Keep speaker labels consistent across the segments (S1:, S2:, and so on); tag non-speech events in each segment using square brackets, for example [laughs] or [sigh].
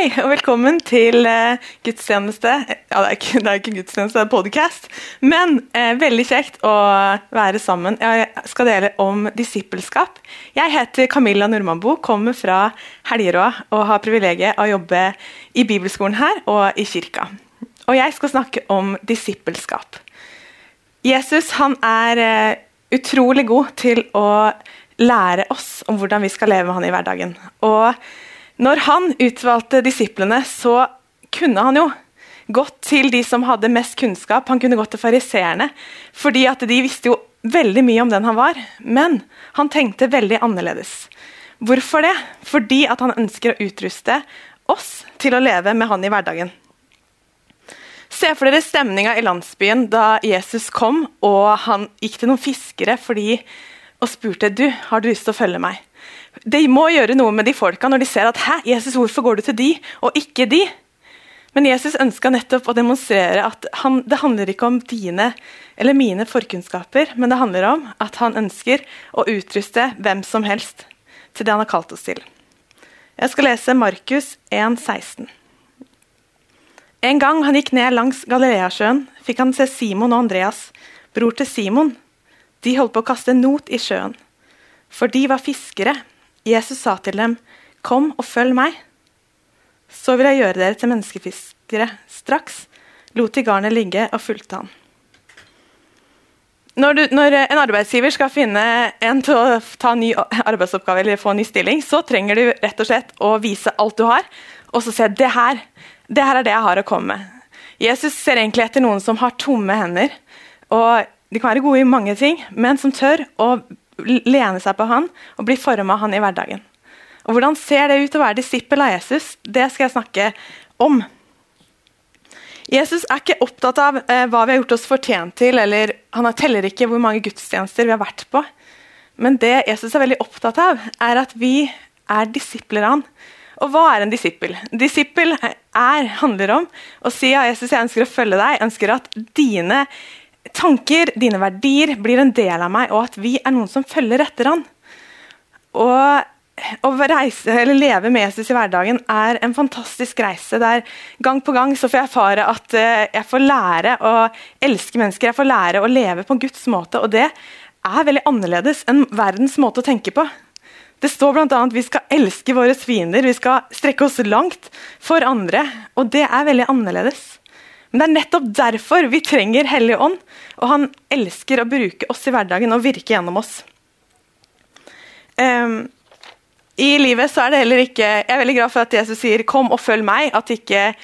S1: Hei, og velkommen til uh, gudstjeneste. Ja, det er ikke, det er ikke gudstjeneste, det er podcast. Men uh, veldig kjekt å være sammen. Jeg skal dele om disippelskap. Jeg heter Camilla Nordmannbo, kommer fra Helgerå og har privilegiet av å jobbe i bibelskolen her og i kirka. Og jeg skal snakke om disippelskap. Jesus han er uh, utrolig god til å lære oss om hvordan vi skal leve med han i hverdagen. Og når han utvalgte disiplene, så kunne han jo gått til de som hadde mest kunnskap. Han kunne gått til fariseerne, fordi at de visste jo veldig mye om den han var. Men han tenkte veldig annerledes. Hvorfor det? Fordi at han ønsker å utruste oss til å leve med han i hverdagen. Se for dere stemninga i landsbyen da Jesus kom og han gikk til noen fiskere fordi, og spurte du, har du lyst til å følge meg. Det må gjøre noe med de folka når de ser at Hæ, Jesus, hvorfor går du til de, og ikke de? Men Jesus ønska nettopp å demonstrere at han, det handler ikke om dine eller mine forkunnskaper, men det handler om at han ønsker å utruste hvem som helst til det han har kalt oss til. Jeg skal lese Markus 1, 16. En gang han gikk ned langs Galileasjøen, fikk han se Simon og Andreas, bror til Simon. De holdt på å kaste not i sjøen, for de var fiskere. Jesus sa til dem, 'Kom og følg meg.' Så vil jeg gjøre dere til menneskefiskere. Straks lot de garnet ligge og fulgte han. Når, du, når, en arbeidsgiver skal finne en til å ta ny arbeidsoppgave eller få en ny stilling, så trenger du rett og slett å vise alt du har, og så se det her, det her er det jeg har å komme med. Jesus ser egentlig etter noen som har tomme hender. og De kan være gode i mange ting, men som tør å lene seg på han og bli forma han i hverdagen. Og Hvordan ser det ut å være disippel av Jesus? Det skal jeg snakke om. Jesus er ikke opptatt av eh, hva vi har gjort oss fortjent til, eller han teller ikke hvor mange gudstjenester vi har vært på. Men det Jesus er veldig opptatt av, er at vi er disipler av han. Og hva er en disippel? Disippel er, handler om å si ja, Jesus, jeg ønsker å følge deg. Jeg ønsker at dine tanker, dine verdier, blir en del av meg, og at vi er noen som følger etter han. Og å reise, eller leve med Jesus i hverdagen er en fantastisk reise. der Gang på gang så får jeg erfare at uh, jeg får lære å elske mennesker. Jeg får lære å leve på Guds måte. Og det er veldig annerledes enn verdens måte å tenke på. Det står bl.a. at vi skal elske våre fiender, vi skal strekke oss langt for andre. Og det er veldig annerledes. Men det er nettopp derfor vi trenger Hellig Ånd, og han elsker å bruke oss i hverdagen og virke gjennom oss. Um, I livet så er det heller ikke Jeg er veldig glad for at Jesus sier 'kom og følg meg'. At ikke,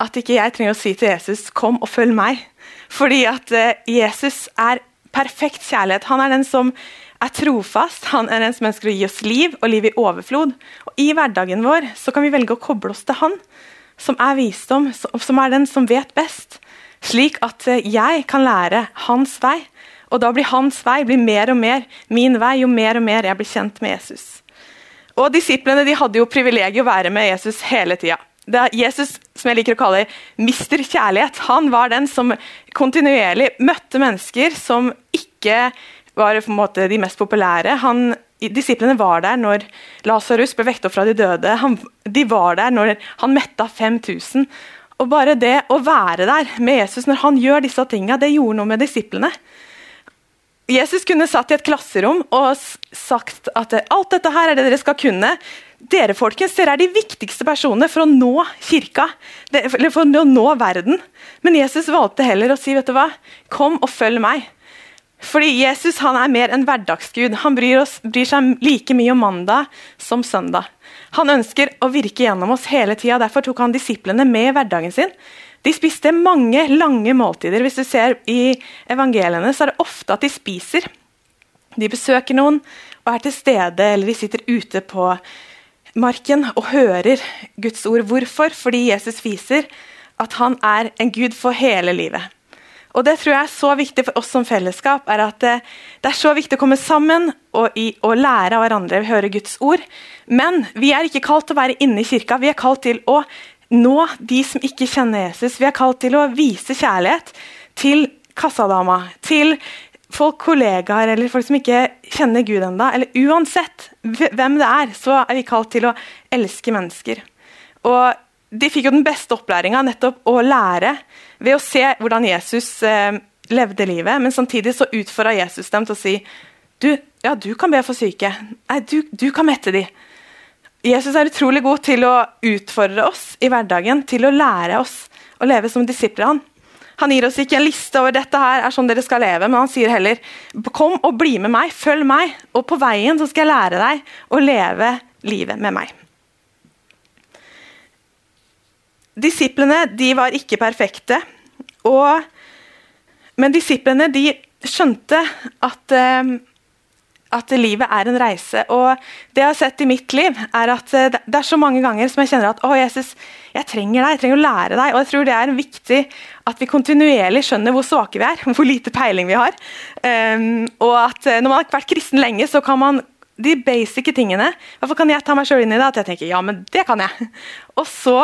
S1: at ikke jeg trenger å si til Jesus 'kom og følg meg'. Fordi at uh, Jesus er perfekt kjærlighet. Han er den som er trofast. Han er den som ønsker å gi oss liv, og liv i overflod. Og I hverdagen vår så kan vi velge å koble oss til han som er visdom, som er den som vet best. Slik at eh, jeg kan lære hans vei. Og da blir hans vei blir mer og mer min vei, jo mer og mer jeg blir kjent med Jesus. Og Disiplene de hadde jo privilegiet å være med Jesus hele tida. Jesus som jeg liker å kalle mister kjærlighet, han var den som kontinuerlig møtte mennesker som ikke var på en måte de mest populære. Han Disiplene var der når Lasarus ble vekket opp fra de døde. Han, de var der når han metta 5000. Og bare det å være der med Jesus når han gjør disse tingene, det gjorde noe med disiplene. Jesus kunne satt i et klasserom og sagt at alt dette her er det dere skal kunne. Dere folkens, dere er de viktigste personene for å nå kirka, eller for å nå verden. Men Jesus valgte heller å si vet du hva, kom og følg meg. Fordi Jesus han er mer enn hverdagsgud. Han bryr, oss, bryr, seg like mye om mandag som søndag. Han ønsker å virke gjennom oss hele tida. Derfor tok han disiplene med i hverdagen sin. De spiste mange lange måltider. Hvis du ser i evangeliene, så er det ofte at de spiser. De besøker noen og er til stede, eller de sitter ute på marken og hører Guds ord. Hvorfor? Fordi Jesus viser at han er en gud for hele livet. Og det tror jeg er så viktig for oss som fellesskap. er at Det, det er så viktig å komme sammen og, i, og lære av hverandre, høre Guds ord. Men vi er ikke kalt til å være inne i kirka. Vi er kalt til å nå de som ikke kjenner Jesus. Vi er kalt til å vise kjærlighet til kassadama, til folk, kollegaer eller folk som ikke kjenner Gud enda, eller Uansett hvem det er, så er vi kalt til å elske mennesker. Og De fikk jo den beste opplæringa nettopp å lære ved å se hvordan Jesus eh, levde livet, men samtidig så utfordra Jesus dem til å si du, ja, du kan be for syke. Nei, du, du kan mette de. Jesus er utrolig god til å utfordre oss i hverdagen, til å lære oss å leve som disipler. Han. han gir oss ikke en liste over dette her er sånn dere skal leve, men han sier heller kom og bli med meg, følg meg, og på veien så skal jeg lære deg å leve livet med meg. Disiplene de var ikke perfekte, og, men disiplene de skjønte at eh, at livet er en reise. Og det jeg har sett i mitt liv, er at eh, det er så mange ganger som jeg kjenner at å Jesus, jeg trenger deg, jeg trenger å lære deg. Og jeg tror det er viktig at vi kontinuerlig skjønner hvor svake vi er, [laughs] hvor lite peiling vi har. Um, og at eh, når man har vært kristen lenge, så kan man de basice tingene Hvorfor kan jeg ta meg sjøl inn i det? At jeg tenker ja, men det kan jeg. [laughs] Og så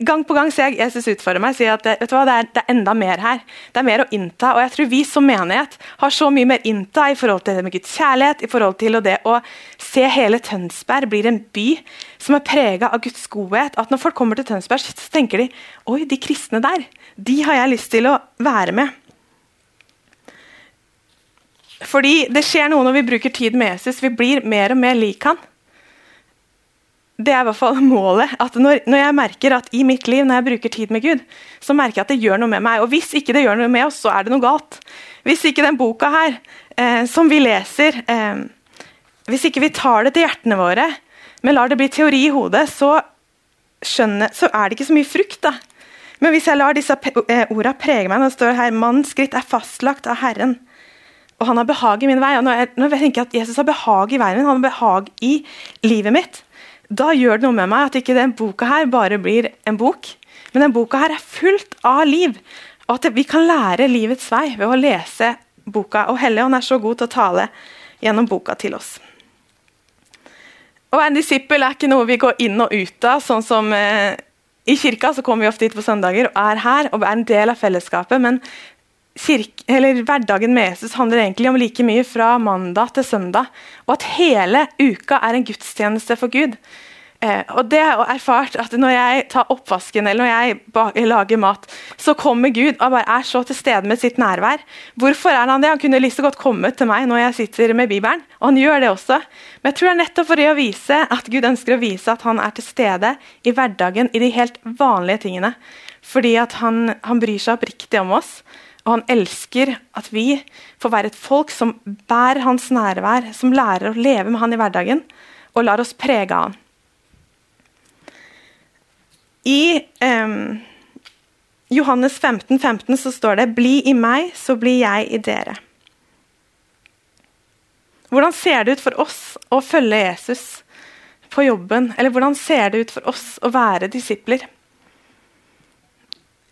S1: gang på gang ser jeg Jesus utfordre meg og si at vet du hva, det er, det, er, enda mer her. Det er mer å innta. Og jeg tror vi som menighet har så mye mer innta i forhold til det med Guds kjærlighet, i forhold til det å se hele Tønsberg blir en by som er prega av Guds godhet. At når folk kommer til Tønsberg, så tenker de oi, de kristne der, de har jeg lyst til å være med. Fordi det skjer noe når vi bruker tid med Jesus. Vi blir mer og mer lik han det er i hvert fall målet. at når, når, jeg merker at i mitt liv, når jeg bruker tid med Gud, så merker jeg at det gjør noe med meg. Og hvis ikke det gjør noe med oss, så er det noe galt. Hvis ikke den boka her, eh, som vi leser eh, Hvis ikke vi tar det til hjertene våre, men lar det bli teori i hodet, så, skjønner, så er det ikke så mye frukt. da. Men hvis jeg lar disse orda ordene prege meg, når det står her 'Mannens skritt er fastlagt av Herren', og han har behag i min vei. og når jeg, når jeg at Jesus har behag i veien min, han har behag i livet mitt, da gjør det noe med meg at ikke den boka her bare blir en bok, men den boka her er fullt av liv. Og at vi kan lære livets vei ved å lese boka. Og Helligånd er så god til å tale gjennom boka til oss. Å være en disippel er ikke noe vi går inn og ut av. sånn som eh, I kirka så kommer vi ofte hit på søndager og er her og er en del av fellesskapet. Men kirke, hverdagen med Jesus handler egentlig om like mye fra mandag til søndag. Og at hele uka er en gudstjeneste for Gud. Eh, og det har jeg erfart at Når jeg tar oppvasken eller når jeg lager mat, så kommer Gud og bare er så til stede med sitt nærvær. Hvorfor er Han det? Han kunne like til godt kommet til meg når jeg sitter med Bibelen. Og han gjør det også. Men jeg tror det er nettopp for det å vise at Gud ønsker å vise at han er til stede i hverdagen, i de helt vanlige tingene. Fordi at han, han bryr seg oppriktig om oss. Og han elsker at vi får være et folk som bærer hans nærvær, som lærer å leve med han i hverdagen, og lar oss prege av han. I um, Johannes 15, 15 så står det 'Bli i meg, så blir jeg i dere'. Hvordan ser det ut for oss å følge Jesus på jobben? Eller hvordan ser det ut for oss å være disipler?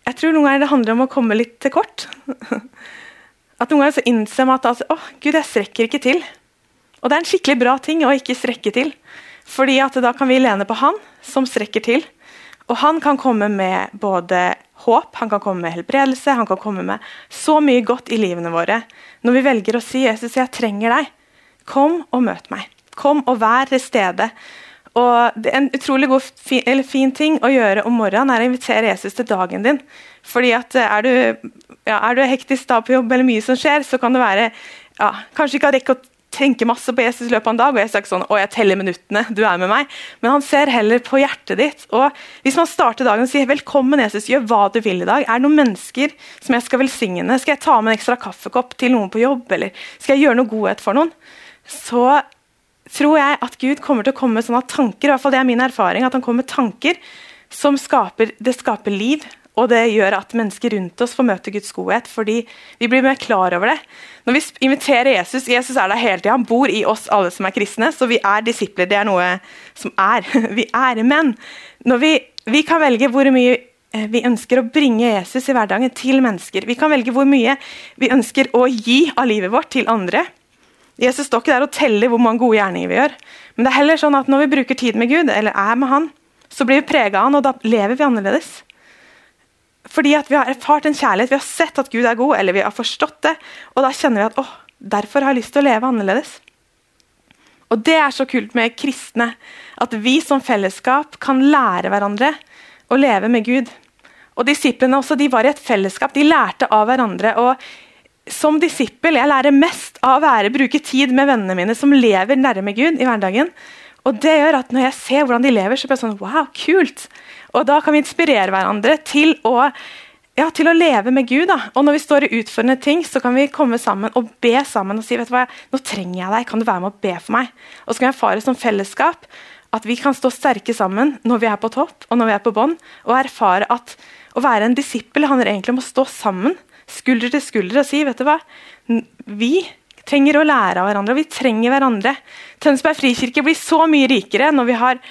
S1: Jeg tror noen ganger det handler om å komme litt til kort. At Noen ganger så innser man at altså, oh, Gud, jeg strekker ikke til. Og det er en skikkelig bra ting å ikke strekke til. Fordi at da kan vi lene på Han som strekker til. Og han kan komme med både håp, han kan komme med helbredelse, han kan komme med så mye godt i livene våre. Når vi velger å si 'Jesus, jeg trenger deg', kom og møt meg. Kom og vær til stede. Og det En utrolig god, fin, fin, ting å gjøre om morgenen er å invitere Jesus til dagen din. Fordi at eh, Er du, ja, er du hektisk da på jobb eller mye som skjer, så kan det være ja, Kanskje ikke rekke å tenke masse på Jesus i løpet av en dag. og jeg sier sånn, å jeg teller minuttene, du er med meg. Men han ser heller på hjertet ditt. og Hvis man starter dagen og sier 'velkommen, Jesus, gjør hva du vil i dag', er det noen mennesker som jeg skal velsigne? Skal jeg ta med en ekstra kaffekopp til noen på jobb? Eller skal jeg gjøre noe godhet for noen? Så tror jeg at Gud kommer til å komme med sånne tanker, i hvert fall det er min erfaring, at han kommer med tanker som skaper, det skaper liv. Og det gjør at mennesker rundt oss får møte Guds godhet, fordi vi blir mer klar over det. Når vi inviterer Jesus Jesus er der hele tida, han bor i oss alle som er kristne, så vi er disipler. Det er noe som er. [laughs] Vi er menn. Når vi, vi kan velge hvor mye eh, vi ønsker å bringe Jesus i hverdagen til mennesker. Vi kan velge hvor mye vi ønsker å gi av livet vårt til andre. Jesus står ikke der og teller hvor mange gode gjerninger vi gjør. Men det er heller sånn at når vi bruker tid med Gud, eller er med Han, så blir vi prega av Han, og da lever vi annerledes. Fordi at vi har erfart en kjærlighet, vi har sett at Gud er god, eller vi har forstått det. Og da kjenner vi at åh, derfor har jeg lyst til å leve annerledes. Og Det er så kult med kristne, at vi som fellesskap kan lære hverandre å leve med Gud. Og Disiplene også, de var i et fellesskap, de lærte av hverandre. og Som disippel jeg lærer mest av å være, bruke tid med vennene mine som lever nærme Gud i hverdagen. Og det gjør at Når jeg ser hvordan de lever, så blir det sånn Wow, kult! Og Da kan vi inspirere hverandre til å ja, til å leve med Gud. Da. Og Når vi står i utfordrende ting, så kan vi komme sammen og be sammen og si vet du hva, nå trenger jeg deg, kan du være med og be for meg? Og så kan vi erfare som fellesskap at vi kan stå sterke sammen når vi er på topp og når vi er på bånn, og erfare at å være en disippel handler egentlig om å stå sammen, skulder til skulder, og si vet du hva, vi trenger å lære av hverandre, og vi trenger hverandre. Tønsberg frikirke blir så mye rikere når vi, har,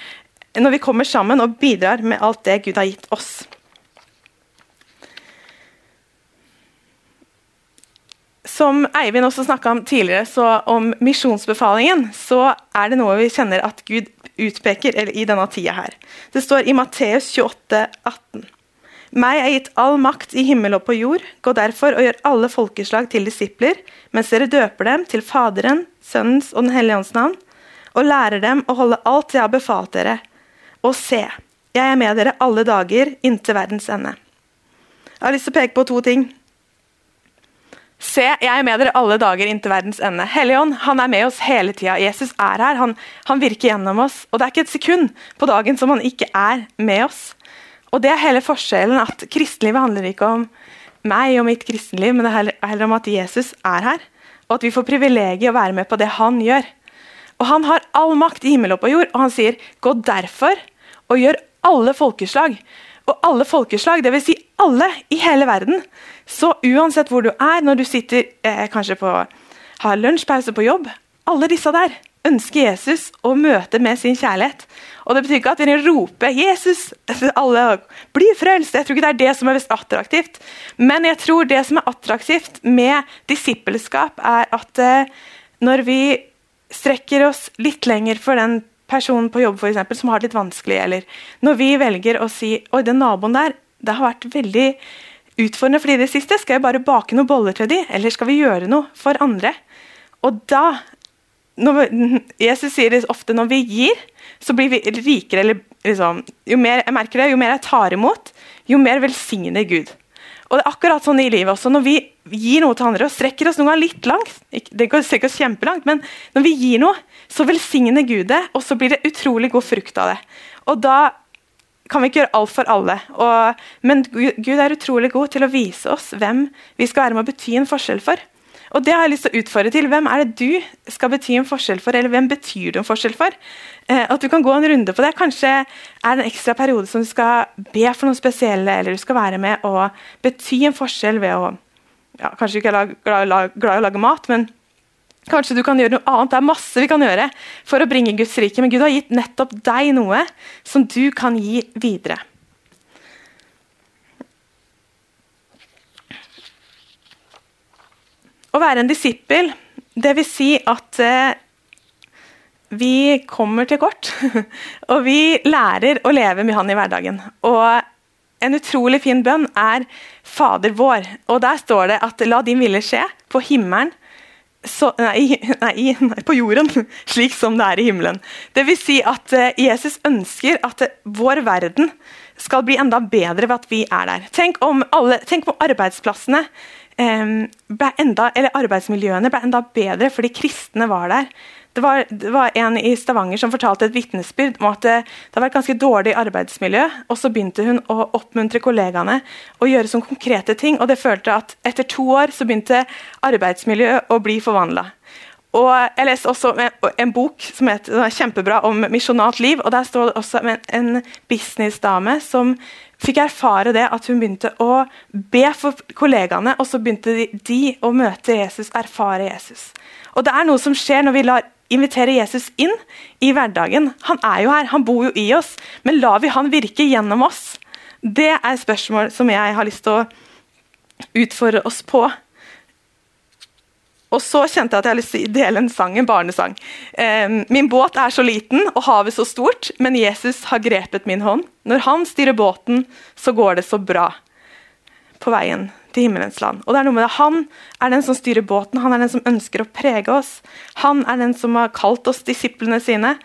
S1: når vi kommer sammen og bidrar med alt det Gud har gitt oss. Som Eivind også snakka om tidligere, så om misjonsbefalingen, så er det noe vi kjenner at Gud utpeker i denne tida her. Det står i Matteus 28, 18. Meg er gitt all makt i himmel og på jord. Gå derfor og gjør alle folkeslag til disipler, mens dere døper dem til Faderen, Sønnens og Den hellige ånds navn, og lærer dem å holde alt jeg har befalt dere. Og se, jeg er med dere alle dager inntil verdens ende. Jeg har lyst til å peke på to ting. Se, jeg er med dere alle dager inntil verdens ende. Helligånd han er med oss hele tida. Jesus er her, han, han, virker gjennom oss. Og det er ikke et sekund på dagen som han ikke er med oss. Og det er hele forskjellen, at kristenlivet handler ikke om meg og mitt kristenliv, men det er heller om at Jesus er her, og at vi får privilegiet å være med på det han gjør. Og Han har all makt i himmel og på jord, og han sier 'gå derfor og gjør alle folkeslag'. Og alle folkeslag, dvs. Si alle i hele verden. Så uansett hvor du er, når du sitter eh, kanskje på har lunsjpause på jobb, alle disse der ønsker Jesus å møte med sin kjærlighet. Og Det betyr ikke at vi roper 'Jesus', alle blir frelst. Jeg tror ikke det er det som er mest attraktivt. Men jeg tror det som er attraktivt med disippelskap, er at eh, når vi strekker oss litt lenger for den personen på jobb for eksempel, som har det litt vanskelig, eller når vi velger å si oi, den naboen der, det har vært veldig utfordrende for de i det siste. Skal jeg bare bake noen boller til de, eller skal vi gjøre noe for andre? Og da når, Jesus sier ofte når vi gir, så blir vi rikere. Eller, liksom, jo mer jeg merker det, jo mer jeg tar imot, jo mer velsigner Gud. Og det er akkurat sånn i livet også. Når vi gir noe til andre og strekker oss noen ganger litt langt, det går sikkert kjempelangt, men når vi gir noe, så velsigner Gud det, og så blir det utrolig god frukt av det. Og da kan vi ikke gjøre alt for alle. Og, men Gud er utrolig god til å vise oss hvem vi skal være med å bety en forskjell for. Og det har jeg lyst til å utfordre til. Hvem er det du skal bety en forskjell for, eller hvem betyr du en forskjell for? Eh, at du kan gå en runde på det. Kanskje er det en ekstra periode som du skal be for noe spesielle, eller du skal være med og bety en forskjell ved å ja, Kanskje ikke er glad i å lage mat, men Kanskje du kan gjøre noe annet. Det er masse vi kan gjøre for å bringe Guds rike. Men Gud har gitt nettopp deg noe som du kan gi videre. Å være en disippel, det vil si at eh, vi kommer til kort. [laughs] og vi lærer å leve med Han i hverdagen. Og en utrolig fin bønn er 'Fader vår'. Og Der står det at 'la din vilje skje på himmelen' så, nei, [laughs] nei, nei, på jorden, [laughs] slik som det er i himmelen. Det vil si at uh, Jesus ønsker at uh, vår verden skal bli enda bedre ved at vi er der. Tenk om, alle, tenk om arbeidsplassene ble enda, eller arbeidsmiljøene ble enda bedre fordi kristne var der. Det var, det var en i Stavanger som fortalte et vitnesbyrd om at det, det har vært ganske dårlig arbeidsmiljø. og Så begynte hun å oppmuntre kollegaene å gjøre sånne konkrete ting. og det følte at Etter to år så begynte arbeidsmiljøet å bli forvandla. Og Jeg leste også en bok som heter kjempebra om misjonalt liv. og Der står det også en, businessdame som fikk erfare det at hun begynte å be for kollegaene, og så begynte de, å møte Jesus, erfare Jesus. Og Det er noe som skjer når vi lar invitere Jesus inn i hverdagen. Han er jo her, han bor jo i oss, men lar vi han virke gjennom oss? Det er spørsmål som jeg har lyst til å utfordre oss på. Og så kjente jeg at jeg hadde lyst til å dele en sang, en barnesang. Um, min båt er så liten og havet så stort, men Jesus har grepet min hånd. Når han styrer båten, så går det så bra på veien til himmelens land. Og det er noe med det. Han er den som styrer båten, han er den som ønsker å prege oss. Han er den som har kalt oss disiplene sine.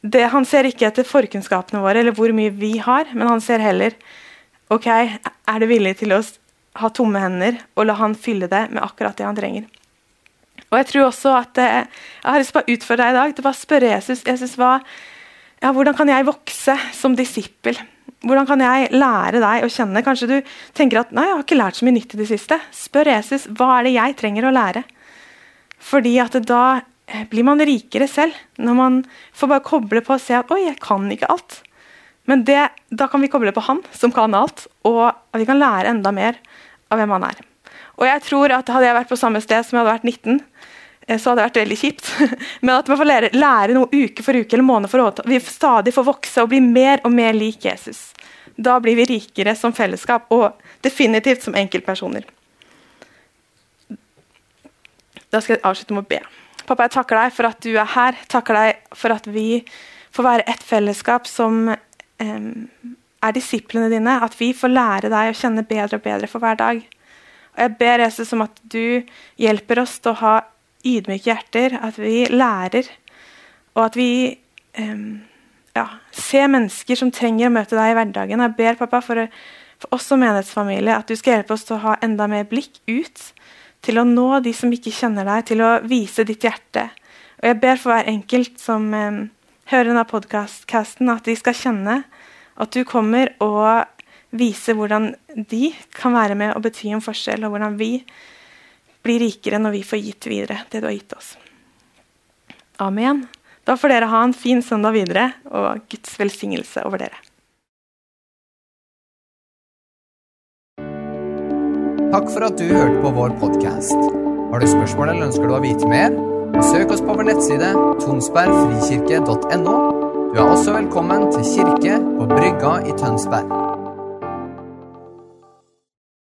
S1: Det, han ser ikke etter forkunnskapene våre eller hvor mye vi har, men han ser heller ok, er det villig til å ha tomme hender og la han fylle det med akkurat det han trenger. Og Jeg tror også at eh, jeg har lyst til å utfordre deg i dag til å spørre Jesus, Jesus hva, ja, hvordan kan jeg vokse som disippel. Hvordan kan jeg lære deg å kjenne? Kanskje du tenker at nei, jeg har ikke lært så mye nytt i det siste. Spør Jesus hva er det jeg trenger å lære. Fordi at da eh, blir man rikere selv. Når man får bare koble på og se at oi, jeg kan ikke alt. Men det, da kan vi koble på han som kan alt, og vi kan lære enda mer av hvem han er. Og jeg tror at Hadde jeg vært på samme sted som jeg hadde vært 19, eh, så hadde det vært veldig kjipt. [laughs] Men at man får lære, lære noe uke for uke eller måned for måned, vi stadig får vokse og bli mer og mer lik Jesus. Da blir vi rikere som fellesskap, og definitivt som enkeltpersoner. Da skal jeg avslutte med å be. Pappa, jeg takker deg for at du er her. Takker deg for at vi får være et fellesskap som um, er disiplene dine. At vi får lære deg å kjenne bedre og bedre for hver dag. Og Jeg ber Jesus om at du hjelper oss til å ha ydmyke hjerter, at vi lærer, og at vi um, ja, ser mennesker som trenger å møte deg i hverdagen. Jeg ber pappa for, for oss som menighetsfamilie at du skal hjelpe oss til å ha enda mer blikk ut, til å nå de som ikke kjenner deg, til å vise ditt hjerte. Og Jeg ber for hver enkelt som um, hører denne podkasten, at de skal kjenne at du kommer og vise hvordan de kan være med og bety en forskjell, og hvordan vi blir rikere når vi får gitt videre det du har gitt oss. Amen. Da får dere ha en fin søndag videre, og Guds velsignelse over dere.
S2: Takk for at du hørte på vår podkast. Har du spørsmål eller ønsker du å vite mer? Søk oss på vår nettside tonsbergfrikirke.no. Du er også velkommen til kirke på Brygga i Tønsberg.